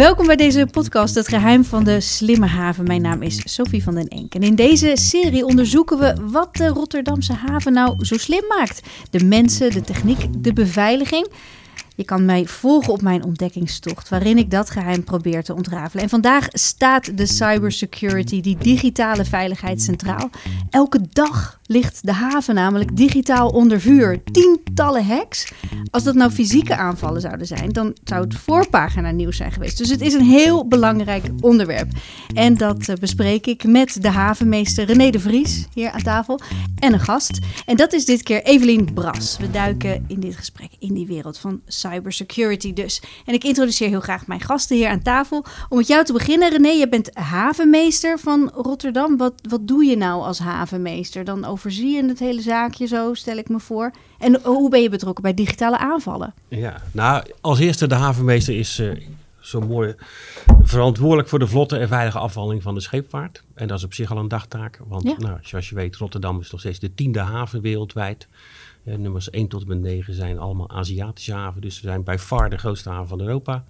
Welkom bij deze podcast, Het Geheim van de Slimme Haven. Mijn naam is Sophie van den Enk. En in deze serie onderzoeken we wat de Rotterdamse haven nou zo slim maakt. De mensen, de techniek, de beveiliging. Je kan mij volgen op mijn ontdekkingstocht, waarin ik dat geheim probeer te ontrafelen. En vandaag staat de cybersecurity, die digitale veiligheid centraal. Elke dag ligt de haven namelijk digitaal onder vuur. Tientallen hacks. Als dat nou fysieke aanvallen zouden zijn, dan zou het voorpagina nieuws zijn geweest. Dus het is een heel belangrijk onderwerp. En dat eh, bespreek ik met de havenmeester René de Vries hier aan tafel en een gast. En dat is dit keer Evelien Bras. We duiken in dit gesprek in die wereld van cybersecurity dus. En ik introduceer heel graag mijn gasten hier aan tafel. Om met jou te beginnen, René, je bent havenmeester van Rotterdam. Wat, wat doe je nou als havenmeester? Dan overzie je het hele zaakje zo, stel ik me voor. En hoe ben je betrokken bij digitale aanvallen? Ja, nou, als eerste de havenmeester is uh, zo mooi verantwoordelijk voor de vlotte en veilige afvalling van de scheepvaart. En dat is op zich al een dagtaak, want ja. nou, zoals je weet, Rotterdam is nog steeds de tiende haven wereldwijd. Uh, nummers 1 tot en met 9 zijn allemaal Aziatische haven, dus we zijn bij far de grootste haven van Europa.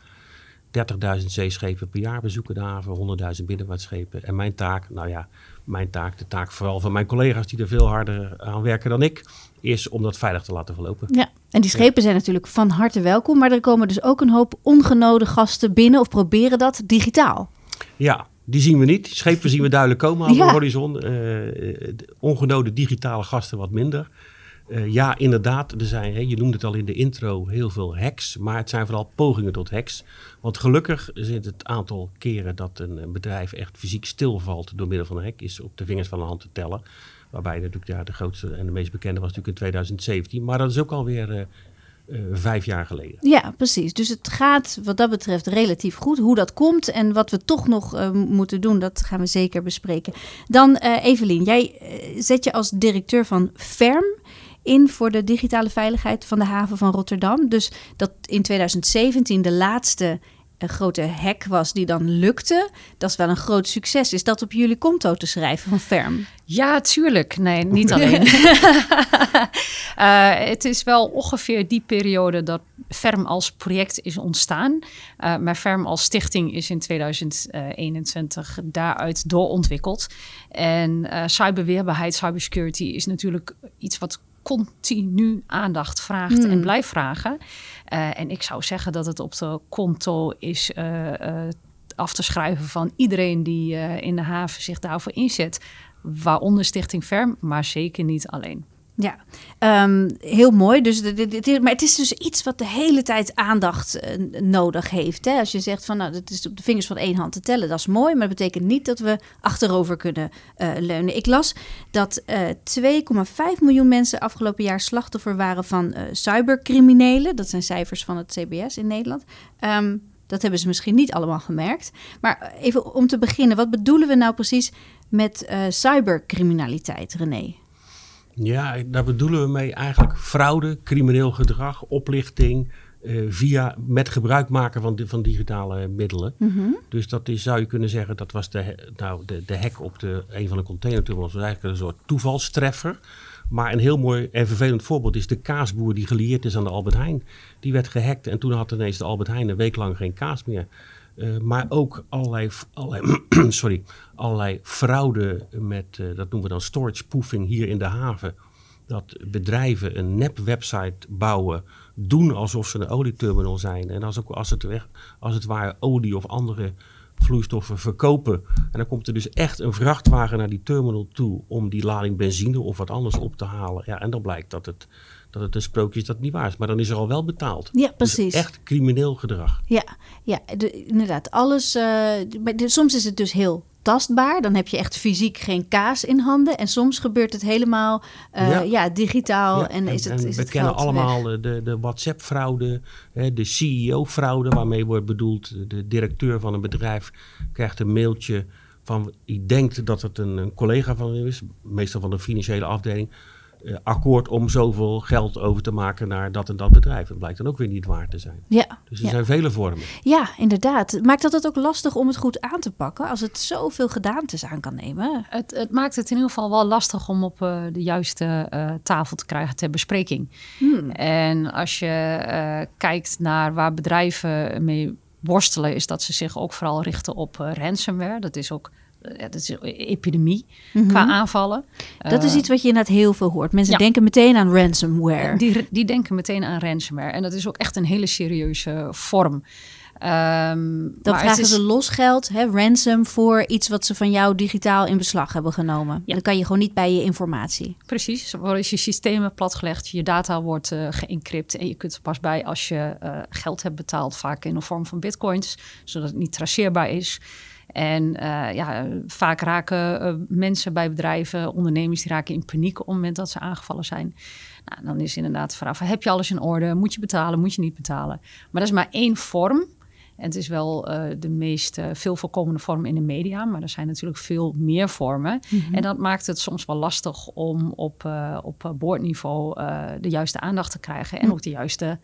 30.000 zeeschepen per jaar bezoeken de haven, 100.000 binnenvaartschepen. En mijn taak, nou ja, mijn taak, de taak vooral van mijn collega's die er veel harder aan werken dan ik, is om dat veilig te laten verlopen. Ja, en die schepen zijn natuurlijk van harte welkom, maar er komen dus ook een hoop ongenode gasten binnen of proberen dat digitaal. Ja, die zien we niet. Schepen zien we duidelijk komen aan ja. de horizon. Uh, ongenode digitale gasten wat minder. Uh, ja, inderdaad, er zijn, hè, je noemde het al in de intro, heel veel hacks. Maar het zijn vooral pogingen tot hacks. Want gelukkig zit het aantal keren dat een bedrijf echt fysiek stilvalt door middel van een hack, is op de vingers van de hand te tellen. Waarbij natuurlijk ja, de grootste en de meest bekende was natuurlijk in 2017. Maar dat is ook alweer uh, uh, vijf jaar geleden. Ja, precies. Dus het gaat wat dat betreft relatief goed. Hoe dat komt en wat we toch nog uh, moeten doen, dat gaan we zeker bespreken. Dan Evelien, jij zet je als directeur van FERM in voor de digitale veiligheid van de haven van Rotterdam. Dus dat in 2017 de laatste een grote hack was die dan lukte. Dat is wel een groot succes. Is dat op jullie konto te schrijven van Ferm? Ja, tuurlijk. Nee, niet alleen. uh, het is wel ongeveer die periode dat Ferm als project is ontstaan. Uh, maar Ferm als stichting is in 2021 daaruit doorontwikkeld. En uh, cyberweerbaarheid, cybersecurity is natuurlijk iets wat continu aandacht vraagt en Hmm. blijft vragen. Uh, en ik zou zeggen dat het op de konto is uh, uh, af te schrijven van iedereen die in de haven zich daarvoor inzet. Waaronder Stichting Ferm, maar zeker niet alleen. Ja, um, heel mooi. Dus maar het is dus iets wat de hele tijd aandacht uh, nodig heeft. Hè? Als je zegt van nou, dat is op de vingers van één hand te tellen, dat is mooi. Maar dat betekent niet dat we achterover kunnen uh, leunen. Ik las dat uh, 2,5 miljoen mensen afgelopen jaar slachtoffer waren van cybercriminelen. Dat zijn cijfers van het CBS in Nederland. Um, dat hebben ze misschien niet allemaal gemerkt. Maar even om te beginnen, wat bedoelen we nou precies met cybercriminaliteit, René? Ja, daar bedoelen we mee eigenlijk fraude, crimineel gedrag, oplichting. Uh, via met gebruik maken van, van digitale middelen. Mhm. Mm -hmm. Dus dat is, zou je kunnen zeggen, dat was de, nou, de, de hack op de, een van de containertunnels. was eigenlijk een soort toevalstreffer. Maar een heel mooi en vervelend voorbeeld is de kaasboer die gelieerd is aan de Albert Heijn. Die werd gehackt en toen had ineens de Albert Heijn een week lang geen kaas meer. Uh, maar ook allerlei, sorry, allerlei fraude met, uh, dat noemen we dan storage spoofing hier in de haven. Dat bedrijven een nep-website bouwen, doen alsof ze een olieterminal zijn. En als, ook, als, het, als het ware olie of andere vloeistoffen verkopen. En dan komt er dus echt een vrachtwagen naar die terminal toe om die lading benzine of wat anders op te halen. Ja, en dan blijkt dat het, dat het een sprookje is dat niet waar is. Maar dan is er al wel betaald. Ja, precies. Dus echt crimineel gedrag. Ja, ja de, inderdaad. Alles, uh, de, soms is het dus heel tastbaar. Dan heb je echt fysiek geen kaas in handen. En soms gebeurt het helemaal uh, ja. ja. digitaal. Ja, en, is het, en is we het kennen allemaal weg. de, de WhatsApp-fraude, de CEO-fraude, waarmee wordt bedoeld de directeur van een bedrijf krijgt een mailtje van, die denkt dat het een, een collega van hem is, meestal van de financiële afdeling. Uh, akkoord om zoveel geld over te maken naar dat en dat bedrijf. Het blijkt dan ook weer niet waar te zijn. Ja, dus er ja. zijn vele vormen. Ja, inderdaad. Maakt dat het ook lastig om het goed aan te pakken als het zoveel gedaantes aan kan nemen? Het, het maakt het in ieder geval wel lastig om op uh, de juiste uh, tafel te krijgen ter bespreking. Hmm. En als je kijkt naar waar bedrijven mee worstelen, is dat ze zich ook vooral richten op ransomware. Dat is ook ja, dat is een epidemie qua aanvallen. Dat is iets wat je inderdaad heel veel hoort. Mensen denken meteen aan ransomware. Die, die denken meteen aan ransomware. En dat is ook echt een hele serieuze vorm. Um, dan vragen ze losgeld, hè, ransom, voor iets wat ze van jou digitaal in beslag hebben genomen. Dan kan je gewoon niet bij je informatie. Precies, is je systemen platgelegd, je data wordt uh, geëncrypt en je kunt er pas bij als je uh, geld hebt betaald, vaak in de vorm van bitcoins, zodat het niet traceerbaar is. En uh, ja, vaak raken mensen bij bedrijven, ondernemers, die raken in paniek op het moment dat ze aangevallen zijn. Nou, dan is inderdaad de vraag: heb je alles in orde? Moet je betalen? Moet je niet betalen? Maar dat is maar één vorm en het is wel uh, de meest uh, veel voorkomende vorm in de media, maar er zijn natuurlijk veel meer vormen. Mhm. En dat maakt het soms wel lastig om op, uh, op boordniveau de juiste aandacht te krijgen en mhm. ook de juiste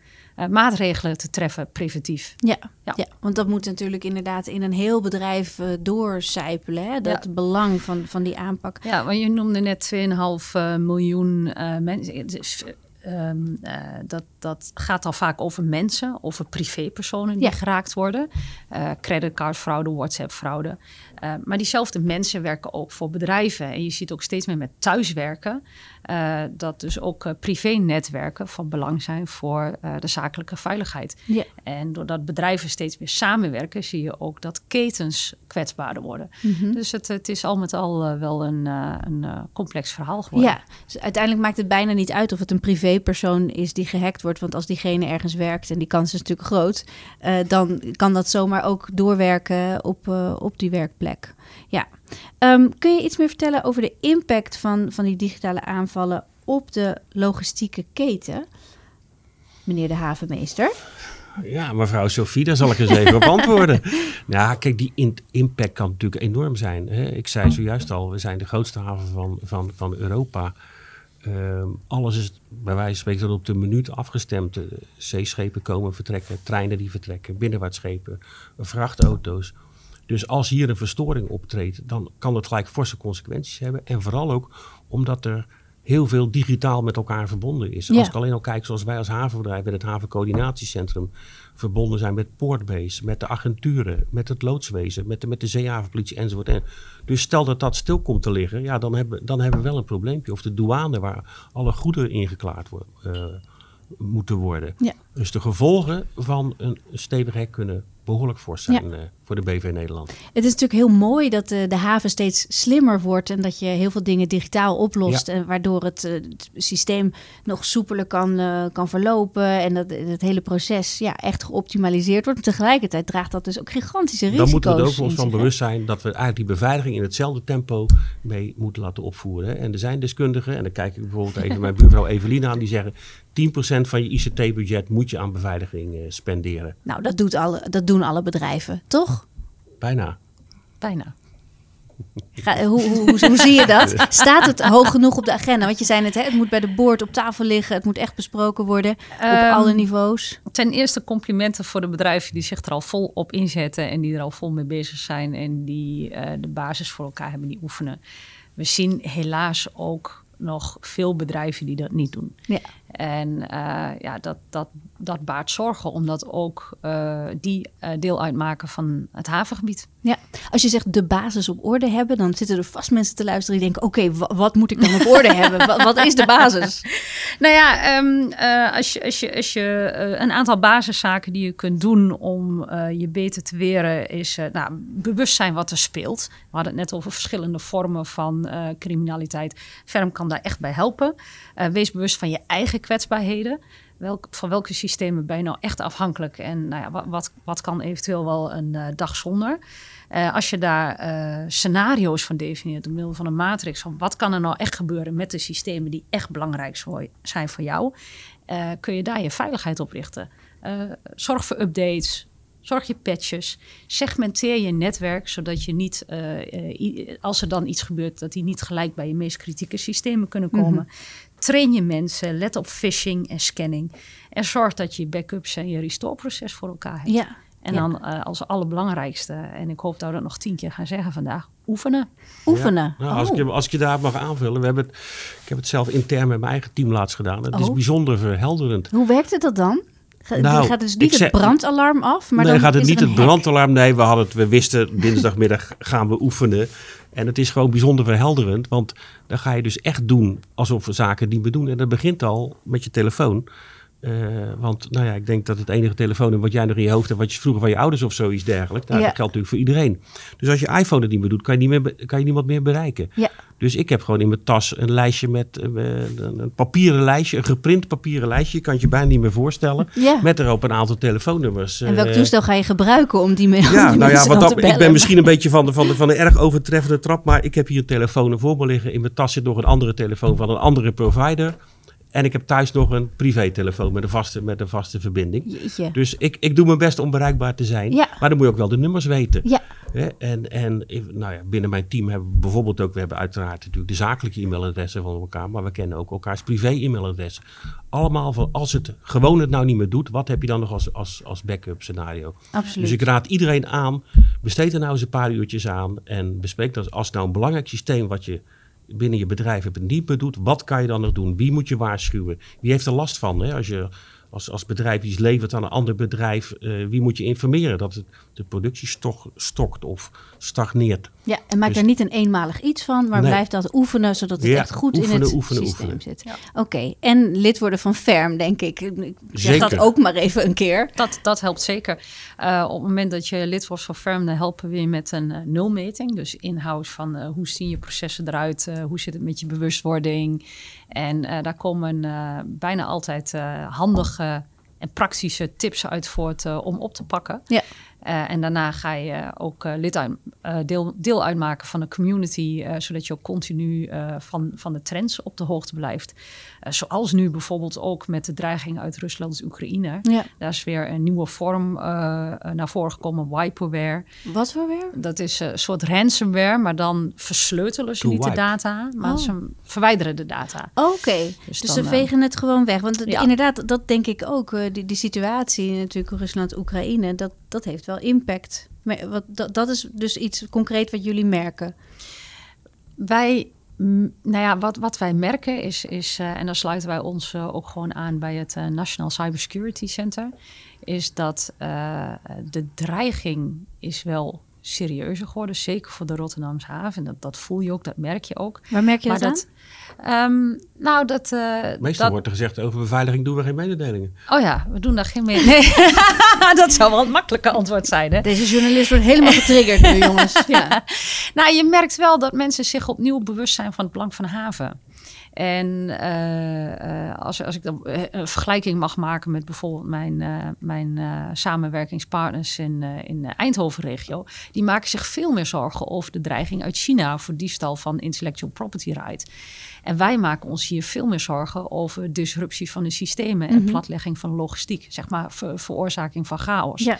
maatregelen te treffen preventief. Ja, ja. ja. want dat moet natuurlijk inderdaad in een heel bedrijf doorcijpelen, hè? dat belang van, van die aanpak. Ja, want je noemde net 2,5 miljoen mensen Um, uh, dat, dat gaat al vaak over mensen, over privépersonen die geraakt worden. Uh, creditcardfraude, WhatsApp-fraude. Uh, maar diezelfde mensen werken ook voor bedrijven. En je ziet ook steeds meer met thuiswerken. Uh, dat dus ook privé-netwerken van belang zijn voor de zakelijke veiligheid. Ja. En doordat bedrijven steeds meer samenwerken, zie je ook dat ketens kwetsbaarder worden. Mm -hmm. Dus het, het, is al met al wel een, een complex verhaal geworden. Ja, dus uiteindelijk maakt het bijna niet uit of het een privépersoon is die gehackt wordt. Want als diegene ergens werkt, en die kans is natuurlijk groot, dan kan dat zomaar ook doorwerken op, op die werkplek. Ja. Um, kun je iets meer vertellen over de impact van, van die digitale aanvallen op de logistieke keten, meneer de havenmeester? Ja, mevrouw Sophie, daar zal ik eens even op antwoorden. Ja, kijk, die impact kan natuurlijk enorm zijn. Hè. Ik zei zojuist al, we zijn de grootste haven van, van, van Europa. Um, alles is bij wijze van spreken op de minuut afgestemd. zeeschepen komen vertrekken, treinen die vertrekken, binnenwaartschepen, vrachtauto's. Dus als hier een verstoring optreedt, dan kan het gelijk forse consequenties hebben. En vooral ook omdat er heel veel digitaal met elkaar verbonden is. Als ik alleen al kijk zoals wij als havenbedrijf met het havencoördinatiecentrum verbonden zijn met Portbase, met de agenturen, met het loodswezen, met de, met de zeehavenpolitie enzovoort. En dus stel dat dat stil komt te liggen, ja, dan hebben, dan hebben we wel een probleempje. Of de douane waar alle goederen ingeklaard worden. Uh, moeten worden. Ja. Dus de gevolgen van een stevig hek kunnen behoorlijk fors zijn eh, voor de BV Nederland. Het is natuurlijk heel mooi dat de, de haven steeds slimmer wordt en dat je heel veel dingen digitaal oplost. En waardoor het, uh, het, systeem nog soepeler kan, uh, kan verlopen en dat het hele proces ja, echt geoptimaliseerd wordt. Maar tegelijkertijd draagt dat dus ook gigantische risico's. Dan moeten we er ook ons van bewust zijn dat we eigenlijk die beveiliging in hetzelfde tempo mee moeten laten opvoeren. En er zijn deskundigen, en dan kijk ik bijvoorbeeld even mijn buurvrouw Evelien aan, die zeggen 10% van je ICT-budget moet je aan beveiliging uh, spenderen. Nou, dat, doet alle, dat doen alle bedrijven, toch? Bijna. Bijna. Ga, hoe, hoe, hoe, hoe, zie je dat? Staat het hoog genoeg op de agenda? Want je zei net, hè, het moet bij de boord op tafel liggen. Het moet echt besproken worden op um, alle niveaus. Ten eerste complimenten voor de bedrijven die zich er al vol op inzetten. En die er al vol mee bezig zijn. En die uh, de basis voor elkaar hebben, die oefenen. We zien helaas ook nog veel bedrijven die dat niet doen. Ja. En uh, ja, dat, dat, dat baart zorgen, omdat ook uh, die uh, deel uitmaken van het havengebied. Ja, als je zegt de basis op orde hebben, dan zitten er vast mensen te luisteren die denken: oké, okay, wat moet ik dan op orde hebben? Wat, wat, is de basis? Nou ja, um, als je, als je, als je een aantal basiszaken die je kunt doen om je beter te weren, is nou, bewust zijn wat er speelt. We hadden het net over verschillende vormen van criminaliteit. Ferm kan daar echt bij helpen. wees bewust van je eigen kwetsbaarheden. Welk, van welke systemen ben je nou echt afhankelijk? En nou ja, wat, wat, wat kan eventueel wel een uh, dag zonder? Uh, als je daar uh, scenario's van definieert door middel van een matrix van wat kan er nou echt gebeuren met de systemen die echt belangrijk zijn voor jou, kun je daar je veiligheid op richten. zorg voor updates, Zorg je patches. Segmenteer je netwerk, zodat je niet, als er dan iets gebeurt, dat die niet gelijk bij je meest kritieke systemen kunnen komen. Mm -hmm. Train je mensen, let op phishing en scanning. En zorg dat je backups en je restore proces voor elkaar hebt. Ja. En dan uh, als allerbelangrijkste, en ik hoop dat we dat nog tien keer gaan zeggen vandaag, oefenen. Oefenen. Ja. Nou, als, ik, oh. als ik je daar mag aanvullen, we hebben het, ik heb het zelf intern met mijn eigen team laatst gedaan. Het oh. is bijzonder verhelderend. Hoe werkte dat dan? Ga- Nou, die gaat dus niet het brandalarm af, maar nee, dan gaat het is niet het brandalarm. Nee, we, hadden het, we wisten dinsdagmiddag gaan we oefenen. En het is gewoon bijzonder verhelderend. Want dan ga je dus echt doen alsof we zaken niet meer doen. En dat begint al met je telefoon. Eh, want nou ja, ik denk dat het enige telefoon is wat jij nog in je hoofd hebt, wat je vroeger van je ouders of zoiets dergelijks. Nou, Ja. Dat geldt natuurlijk voor iedereen. Dus als je iPhone het niet meer doet, kan je, niet meer, kan je niemand meer bereiken. Ja. Dus ik heb gewoon in mijn tas een lijstje met eh, een, papieren lijstje, een geprint papieren lijstje. Je kan het je bijna niet meer voorstellen. Ja. Met erop een aantal telefoonnummers. En welk Eh, toestel ga je gebruiken om die, me- om ja, die nou ja, mensen dat, ik ben misschien een beetje van de, van, de, van de erg overtreffende trap, maar ik heb hier een telefoon voor me liggen. In mijn tas zit nog een andere telefoon van een andere provider. En ik heb thuis nog een privételefoon met een vaste, met een vaste verbinding. Jeetje. Dus ik, ik doe mijn best om bereikbaar te zijn. Ja. Maar dan moet je ook wel de nummers weten. Ja? En, en nou ja, binnen mijn team hebben we bijvoorbeeld ook, we hebben uiteraard natuurlijk de zakelijke e-mailadressen van elkaar, maar we kennen ook elkaars privé-e-mailadressen. Allemaal van als het gewoon het nou niet meer doet, wat heb je dan nog als, als, als backup scenario? absoluut. Dus ik raad iedereen aan, besteed er nou eens een paar uurtjes aan en bespreek dat als nou een belangrijk systeem wat je binnen je bedrijf het niet meer doet, wat kan je dan nog doen? Wie moet je waarschuwen? Wie heeft er last van? Hè? Als je als, als bedrijf iets levert aan een ander bedrijf, eh, wie moet je informeren dat het, de productie stok, stokt of stagneert? Ja, en maak Dus- er niet een eenmalig iets van, maar Nee. blijf dat oefenen, zodat het Ja, echt goed in het oefenen, systeem oefenen. zit. Oké, en lid worden van Ferm, denk ik. Ik zeg dat ook maar even een keer. Dat, dat helpt zeker. Eh, op het moment dat je lid wordt van Firm, dan helpen we je met een eh, nulmeting. Dus inhoud van eh, hoe zien je processen eruit, hoe zit het met je bewustwording. En eh, daar komen eh, bijna altijd eh, handige en praktische tips uit voort om op te pakken. Ja. Eh, en daarna ga je ook eh, lid uit, eh, deel, deel uitmaken van de community, eh, zodat je ook continu eh, van, van de trends op de hoogte blijft. Eh, zoals nu bijvoorbeeld ook met de dreiging uit Rusland en Oekraïne. Ja. Daar is weer een nieuwe vorm naar voren gekomen, wiperware. Wat voor weer? Dat is eh, een soort ransomware, maar dan versleutelen ze To niet de data, maar Oh. ze verwijderen de data. Oké, Dus dus dan, ze vegen het gewoon weg. Want ja. inderdaad, dat denk ik ook. eh, Die, die situatie natuurlijk Rusland-Oekraïne, dat, dat heeft wel impact. Wat, dat, is dus iets concreet wat jullie merken. Wij, nou ja, wat, wat wij merken is, is eh, en dan sluiten wij ons eh, ook gewoon aan bij het eh, National Cybersecurity Center, is dat de dreiging is wel serieuzer geworden, zeker voor de Rotterdamse haven. Dat, dat voel je ook, dat merk je ook. Waar merk je Maar dat, dat, ehm, nou, dat, eh, Meestal dat, wordt er gezegd over beveiliging doen we geen mededelingen. Oh ja, we doen daar geen. Nee. dat zou wel het makkelijke antwoord zijn. Hè? Deze journalist wordt helemaal getriggerd nu, jongens. Ja. Nou, je merkt wel dat mensen zich opnieuw bewust zijn van het belang van haven. En eh, eh, als, als ik dan eh, een vergelijking mag maken met bijvoorbeeld mijn, mijn samenwerkingspartners in, in de Eindhoven-regio, die maken zich veel meer zorgen over de dreiging uit China voor diefstal van intellectual property right. En wij maken ons hier veel meer zorgen over disruptie van de systemen en Mhm. platlegging van logistiek, zeg maar ver- veroorzaking van chaos. ja.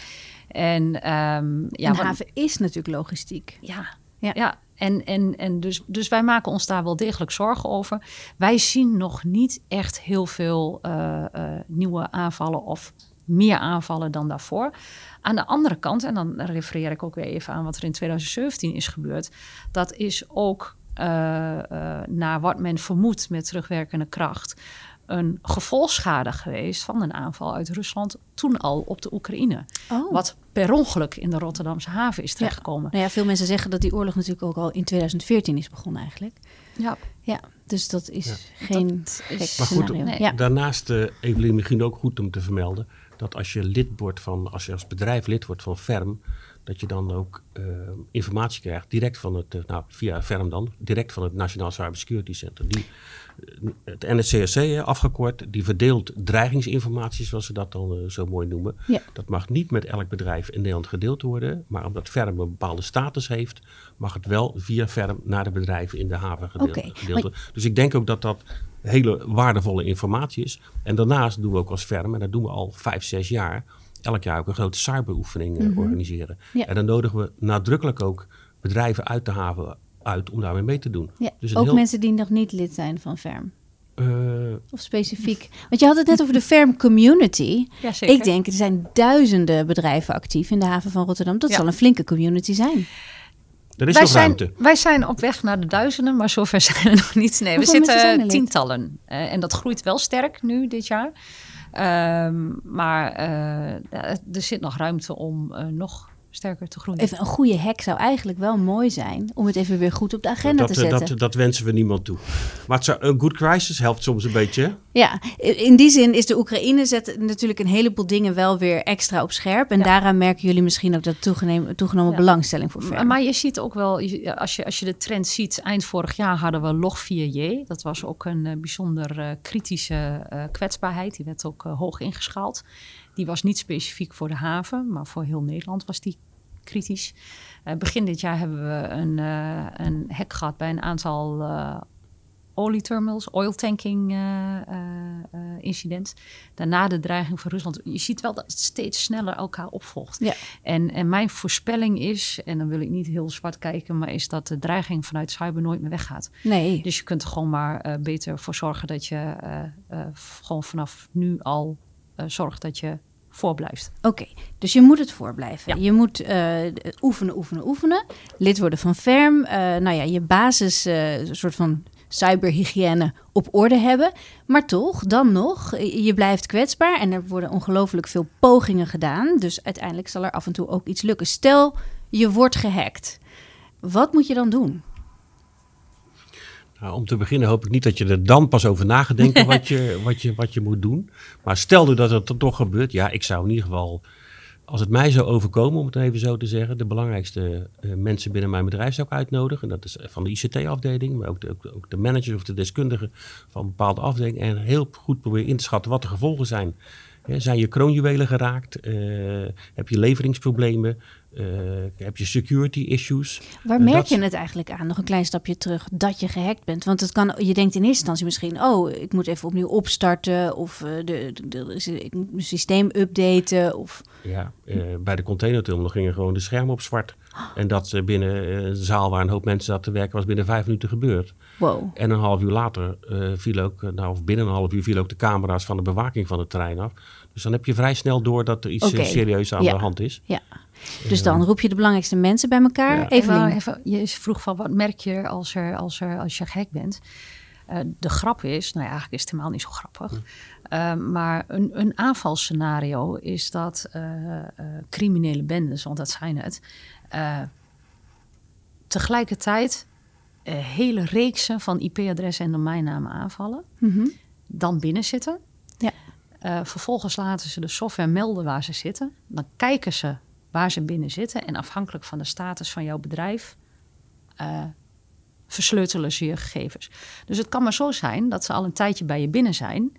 En ehm, ja, wat- haven is natuurlijk logistiek. ja, Ja. ja. En, en, en dus, dus wij maken ons daar wel degelijk zorgen over. Wij zien nog niet echt heel veel eh, eh, nieuwe aanvallen of meer aanvallen dan daarvoor. Aan de andere kant, en dan refereer ik ook weer even aan wat er in 2017 is gebeurd, dat is ook eh, naar wat men vermoedt met terugwerkende kracht. Een gevolgschade geweest van een aanval uit Rusland toen al op de Oekraïne. Oh. Wat per ongeluk in de Rotterdamse haven is terechtgekomen. Nou ja, veel mensen zeggen dat die oorlog natuurlijk ook al in 2014 is begonnen eigenlijk. Ja, Ja, dus dat is Ja. geen Dat gek is- Maar goed, scenario. nee. Ja. Daarnaast, eh Evelien, misschien ook goed om te vermelden, dat als je lid wordt van, als je als bedrijf lid wordt van FERM, dat je dan ook eh, informatie krijgt direct van het, eh, nou via FERM dan, direct van het Nationaal Cybersecurity Center. Die, eh, het NSCSC hè, afgekort, die verdeelt dreigingsinformatie, zoals ze dat dan zo mooi noemen. Ja. Dat mag niet met elk bedrijf in Nederland gedeeld worden, maar omdat FERM een bepaalde status heeft, mag het wel via FERM naar de bedrijven in de haven gedeeld, gedeeld worden. Dus ik denk ook dat dat hele waardevolle informatie is. En daarnaast doen we ook als firm, en dat doen we al vijf, zes jaar, elk jaar ook een grote cyberoefening eh, organiseren. Mhm. Ja. En dan nodigen we nadrukkelijk ook bedrijven uit de haven uit om daarmee mee te doen. Ja, Dus ook heel- mensen die nog niet lid zijn van Ferm. Eh, Of specifiek. Want je had het net over de Ferm community. ja zeker. Ik denk, er zijn duizenden bedrijven actief in de haven van Rotterdam. Dat Ja. zal een flinke community zijn. er is wij, nog zijn, ruimte. wij zijn op weg naar de duizenden, maar zover zijn we nog niet. Nee, we Hoeveel zitten lid? tientallen. Eh, en dat groeit wel sterk nu dit jaar. Ehm, maar eh, er zit nog ruimte om uh, nog sterker te groeien. Even een goede hack zou eigenlijk wel mooi zijn om het even weer goed op de agenda te zetten. Dat, dat wensen we niemand toe. Maar het een good crisis helpt soms een beetje. Ja, in die zin is de Oekraïne zet natuurlijk een heleboel dingen wel weer extra op scherp. En daaraan merken jullie misschien ook dat toegenomen, toegenomen belangstelling voor. Maar je ziet ook wel, als je, als je de trend ziet, eind vorig jaar hadden we log 4J. Dat was ook een uh, bijzonder uh, kritische uh, kwetsbaarheid. Die werd ook hoog ingeschaald. Die was niet specifiek voor de haven, maar voor heel Nederland was die kritisch. Uh, begin dit jaar hebben we een, uh, een hek gehad bij een aantal uh, olieterminals, oil tanking incident. Daarna de dreiging van Rusland. Je ziet wel dat het steeds sneller elkaar opvolgt. Ja. En, en mijn voorspelling is, en dan wil ik niet heel zwart kijken, maar is dat de dreiging vanuit cyber nooit meer weggaat. Nee. Dus je kunt er gewoon maar beter voor zorgen dat je gewoon vanaf nu al zorgt dat je voorblijft. Oké, dus je moet het voorblijven. Je moet uh, oefenen, oefenen, oefenen. Lid worden van FERM. Uh, nou ja, je basis uh, soort van cyberhygiëne op orde hebben. Maar toch, dan nog, je blijft kwetsbaar en er worden ongelooflijk veel pogingen gedaan. Dus uiteindelijk zal er af en toe ook iets lukken. Stel, je wordt gehackt. Wat moet je dan doen? Nou, om te beginnen hoop ik niet dat je er dan pas over na gaat denken wat, je, wat, je, wat je moet doen. Maar stel dat het toch gebeurt. Ja, ik zou in ieder geval, als het mij zou overkomen, om het even zo te zeggen, de belangrijkste uh, mensen binnen mijn bedrijf zou ik uitnodigen. Dat is van de ICT-afdeling, maar ook de, ook, ook de managers of de deskundigen van een bepaalde afdeling. En heel goed proberen in te schatten wat de gevolgen zijn. zijn je kroonjuwelen geraakt? Uh, heb je leveringsproblemen? Uh, heb je security issues? Waar merk je het eigenlijk aan? Nog een klein stapje terug dat je gehackt bent. Want het kan, je denkt in eerste instantie misschien: oh, ik moet even opnieuw opstarten of uh, de, de, de, systeem updaten. Of... Ja, uh, bij de containerterminal gingen gewoon de schermen op zwart. En dat binnen een zaal waar een hoop mensen zaten te werken, was binnen vijf minuten gebeurd. Wow. En een half uur later viel ook, nou, of binnen een half uur, viel ook de camera's van de bewaking van het terrein af. Dus dan heb je vrij snel door dat er iets okay. serieus aan ja. de hand is. Ja. Dus dan roep je de belangrijkste mensen bij elkaar. Ja. Even, even, je vroeg van wat merk je als, er, als, er, als je gek bent? Uh, de grap is, nou ja, eigenlijk is het helemaal niet zo grappig. Uh, maar een, een aanvalscenario is dat uh, criminele bendes, want dat zijn het, tegelijkertijd hele reeksen van IP-adressen en domeinnamen aanvallen. Mm -hmm. Dan binnenzitten. Uh, vervolgens laten ze de software melden waar ze zitten. Dan kijken ze waar ze binnen zitten. En afhankelijk van de status van jouw bedrijf uh, versleutelen ze je gegevens. Dus het kan maar zo zijn dat ze al een tijdje bij je binnen zijn.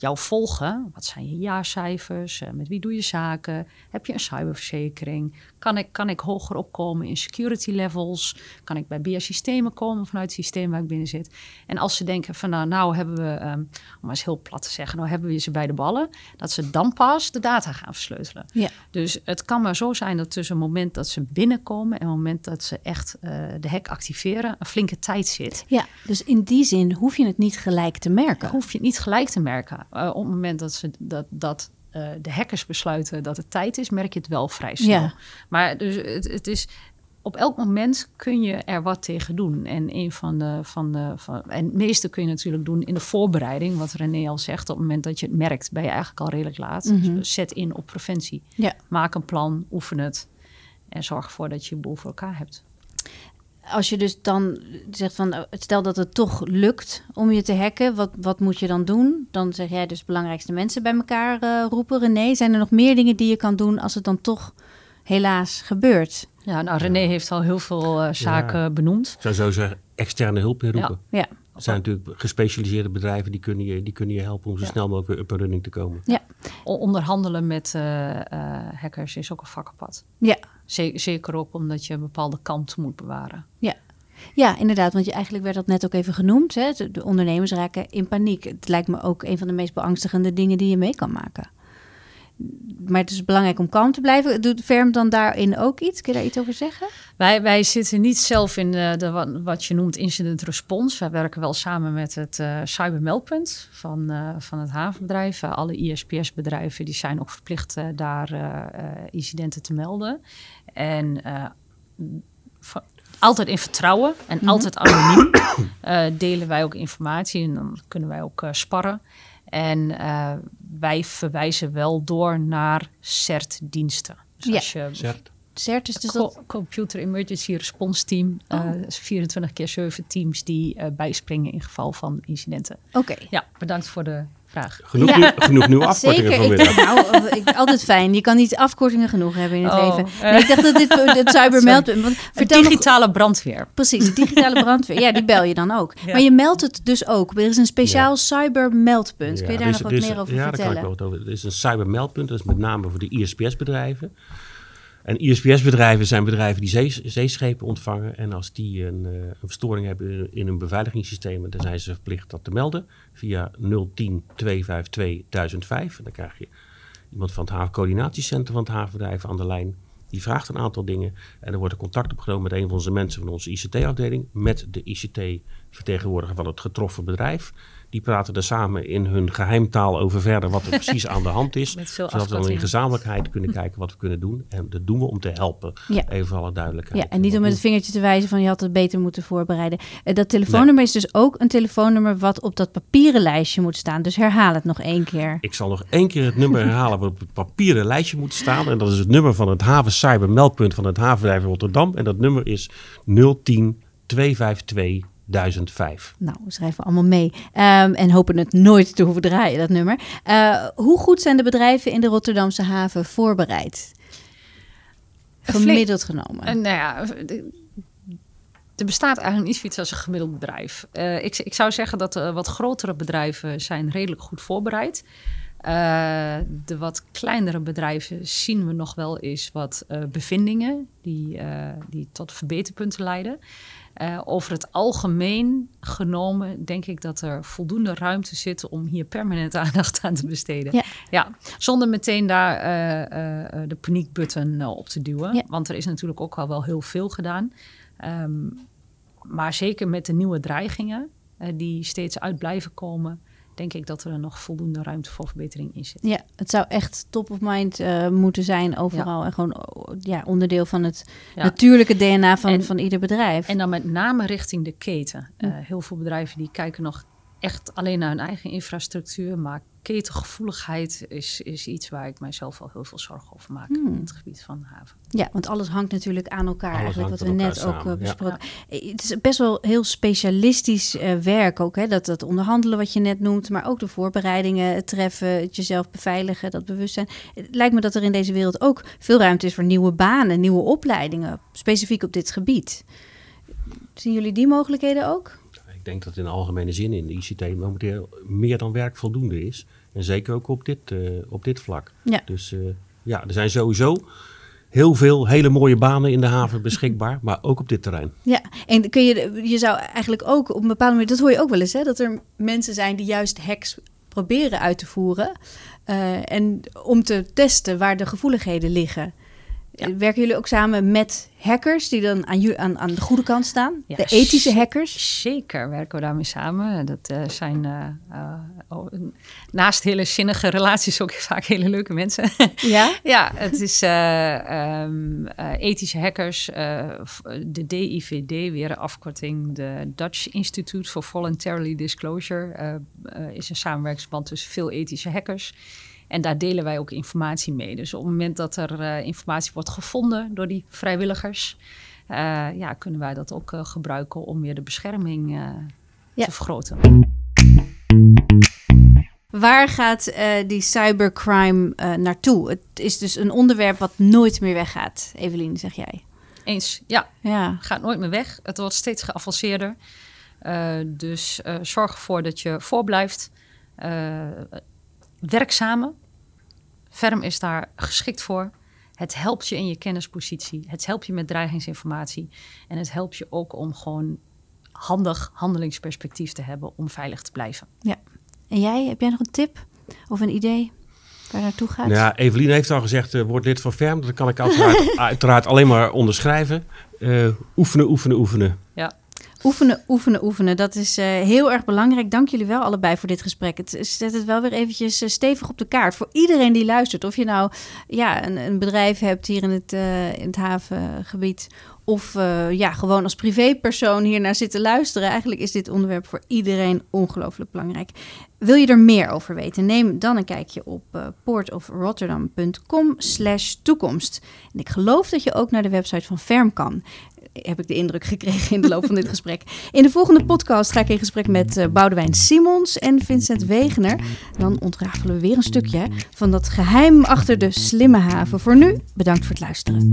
Jou volgen. Wat zijn je jaarcijfers? Uh, met wie doe je zaken? Heb je een cyberverzekering? Kan ik, kan ik hoger opkomen in security levels? Kan ik bij BIA-systemen komen vanuit het systeem waar ik binnen zit? En als ze denken van nou, nou hebben we, um, om maar eens heel plat te zeggen, nou hebben we ze bij de ballen, dat ze dan pas de data gaan versleutelen. Ja. Dus het kan maar zo zijn dat tussen het moment dat ze binnenkomen en het moment dat ze echt uh, de hek activeren, een flinke tijd zit. Ja, dus in die zin hoef je het niet gelijk te merken. Hoef je het niet gelijk te merken. Uh, op het moment dat ze dat, dat uh, de hackers besluiten dat het tijd is, merk je het wel vrij snel. Ja. Maar dus het, het, is op elk moment kun je er wat tegen doen. En een van de, van de van, en het meeste kun je natuurlijk doen in de voorbereiding, wat René al zegt. Op het moment dat je het merkt, ben je eigenlijk al redelijk laat. Mm -hmm. Dus zet in op preventie. Ja. Maak een plan, oefen het en zorg ervoor dat je je boel voor elkaar hebt als je dus dan zegt van, stel dat het toch lukt om je te hacken, wat, wat moet je dan doen? Dan zeg jij dus belangrijkste mensen bij elkaar uh, roepen. René, zijn er nog meer dingen die je kan doen als het dan toch helaas gebeurt? Ja, nou René heeft al heel veel uh, zaken ja. benoemd. Zou zo zeggen, externe hulp inroepen. Ja. ja. Er zijn natuurlijk gespecialiseerde bedrijven die kunnen je, die kunnen je helpen om zo ja. snel mogelijk up running te komen. Ja. Onderhandelen met uh, hackers is ook een vakkenpad. Ja. Zeker ook omdat je een bepaalde kant moet bewaren. Ja. Ja, inderdaad, want je, eigenlijk werd dat net ook even genoemd. Hè? De ondernemers raken in paniek. Het lijkt me ook een van de meest beangstigende dingen die je mee kan maken. Maar het is belangrijk om kalm te blijven. Doet Ferm dan daarin ook iets? Kun je daar iets over zeggen? Wij, wij zitten niet zelf in de, de, wat je noemt incident response. Wij werken wel samen met het uh, cybermeldpunt van, uh, van het havenbedrijf. Uh, alle ISPS-bedrijven die zijn ook verplicht daar incidenten te melden. En altijd in vertrouwen en mm -hmm. altijd anoniem delen wij ook informatie. En dan kunnen wij ook sparren. En uh, wij verwijzen wel door naar CERT-diensten. Dus Ja. als je CERT. CERT is dus Co- dat... Computer Emergency Response Team, Oh. eh, 24 keer 7 teams die eh, bijspringen in geval van incidenten. Oké. Ja, bedankt voor de vraag. Genoeg, Ja. nieuw- genoeg nieuwe afkortingen Zeker. Ik, nou, ik, altijd fijn. Je kan niet afkortingen genoeg hebben in het Oh, leven. eh. Nee, ik dacht dat dit het cybermeldpunt... Want vertel nog digitale brandweer. Precies, de digitale brandweer. Ja, die bel je dan ook. Ja. Maar je meldt het dus ook. Er is een speciaal cybermeldpunt. Kun je Ja, daar dus- nog wat dus- meer over ja, daar kan ik vertellen? wel wat over. Er is een cybermeldpunt, dat is met name voor de ISPS-bedrijven. En ISPS-bedrijven zijn bedrijven die zee- zeeschepen ontvangen. En als die een, eh, een verstoring hebben in, in hun beveiligingssystemen, dan zijn ze verplicht dat te melden via 010 252 1005. En dan krijg je iemand van het havencoördinatiecentrum van het havenbedrijf aan de lijn. Die vraagt een aantal dingen en er wordt er contact opgenomen met een van onze mensen van onze ICT-afdeling, met de ICT-vertegenwoordiger van het getroffen bedrijf. Die praten er samen in hun geheimtaal over verder wat er precies aan de hand is. Zodat we dan in gezamenlijkheid kunnen kijken wat we kunnen doen. En dat doen we om te helpen. Ja. Even voor alle duidelijkheid. Ja, en niet om met het vingertje te wijzen van je had het beter moeten voorbereiden. Eh, Dat telefoonnummer is dus ook een telefoonnummer wat op dat papieren lijstje moet staan. Dus herhaal het nog één keer. Ik zal nog één keer het nummer herhalen wat op het papieren lijstje moet staan. En dat is het nummer van het haven cybermeldpunt van het havenbedrijf Rotterdam. En dat nummer is 010 252 1005. Nou, we schrijven allemaal mee. Ehm, en hopen het nooit te hoeven draaien, dat nummer. Eh, hoe goed zijn de bedrijven in de Rotterdamse haven voorbereid? Gemiddeld genomen. En nou ja, er bestaat eigenlijk niet zoiets als een gemiddeld bedrijf. Eh, ik, ik zou zeggen dat de wat grotere bedrijven zijn redelijk goed voorbereid. Eh, de wat kleinere bedrijven zien we nog wel eens wat eh, bevindingen die, eh, die tot verbeterpunten leiden. Over het algemeen genomen denk ik dat er voldoende ruimte zit om hier permanent aandacht aan te besteden. Ja. zonder meteen daar de paniekbutton op te duwen. Ja. Want er is natuurlijk ook al wel heel veel gedaan. Ehm, maar zeker met de nieuwe dreigingen die steeds uit blijven komen, denk ik dat er nog voldoende ruimte voor verbetering in zit. Ja, het zou echt top of mind eh, moeten zijn overal. En gewoon ja, onderdeel van het Ja. natuurlijke DNA van, En- van ieder bedrijf. En dan met name richting de keten. Eh, heel veel bedrijven die kijken nog echt alleen naar hun eigen infrastructuur. Maar ketengevoeligheid is, is iets waar ik mijzelf al heel veel zorgen over maak Hmm. in het gebied van de haven. Ja, want alles hangt natuurlijk aan elkaar. Alles eigenlijk wat we net ook eh, ja. besproken. Eh, Het is best wel heel specialistisch eh, werk ook. Hè? Dat, dat onderhandelen wat je net noemt, maar ook de voorbereidingen, het treffen, het jezelf beveiligen, dat bewustzijn. Het lijkt me dat er in deze wereld ook veel ruimte is voor nieuwe banen, nieuwe opleidingen, specifiek op dit gebied. Zien jullie die mogelijkheden ook? Ik denk dat in de algemene zin in de ICT momenteel meer dan werk voldoende is. En zeker ook op dit, eh, op dit vlak. Ja. Dus eh, ja, er zijn sowieso heel veel hele mooie banen in de haven beschikbaar. maar ook op dit terrein. Ja, en kun je, je zou eigenlijk ook op een bepaalde manier, dat hoor je ook wel eens, hè, dat er mensen zijn die juist hacks proberen uit te voeren. eh, en om te testen waar de gevoeligheden liggen. Ja. Werken jullie ook samen met hackers die dan aan, aan, aan de goede kant staan? Ja, de ethische hackers? Zeker werken we daarmee samen. Dat eh, zijn eh, eh, oh, naast hele zinnige relaties ook vaak hele leuke mensen. Ja? Ja, het is eh, ehm, eh, ethische hackers, de DIVD, weer een afkorting, de Dutch Institute for Voluntary Disclosure, is een samenwerkingsverband tussen veel ethische hackers. En daar delen wij ook informatie mee. Dus op het moment dat er eh, informatie wordt gevonden door die vrijwilligers, eh, ja, kunnen wij dat ook eh, gebruiken om weer de bescherming Ja. te vergroten. Waar gaat die cybercrime naartoe? Het is dus een onderwerp wat nooit meer weggaat. Evelien, zeg jij. Eens, ja, Ja, gaat nooit meer weg. Het wordt steeds geavanceerder. Dus zorg ervoor dat je voorblijft. Werk samen. Ferm is daar geschikt voor. Het helpt je in je kennispositie. Het helpt je met dreigingsinformatie. En het helpt je ook om gewoon handig handelingsperspectief te hebben om veilig te blijven. En jij, heb jij nog een tip of een idee waar naartoe gaat? Ja, Evelien heeft al gezegd, eh, word lid van Ferm. Dat kan ik uiteraard, uiteraard alleen maar onderschrijven. Eh, oefenen, oefenen, oefenen. Oefenen, oefenen, oefenen. Dat is uh, heel erg belangrijk. Dank jullie wel allebei voor dit gesprek. Het zet het wel weer eventjes uh, stevig op de kaart voor iedereen die luistert. Of je nou ja, een, een bedrijf hebt hier in het, uh, in het havengebied of ja, gewoon als privépersoon hier naar zitten luisteren. Eigenlijk is dit onderwerp voor iedereen ongelooflijk belangrijk. Wil je er meer over weten? Neem dan een kijkje op uh, portofrotterdam.com slash toekomst. En ik geloof dat je ook naar de website van Ferm kan heb ik de indruk gekregen in de loop van dit gesprek. In de volgende podcast ga ik in gesprek met uh, Boudewijn Simons en Vincent Wegener. Dan ontrafelen we weer een stukje van dat geheim achter de slimme haven. Voor nu, bedankt voor het luisteren.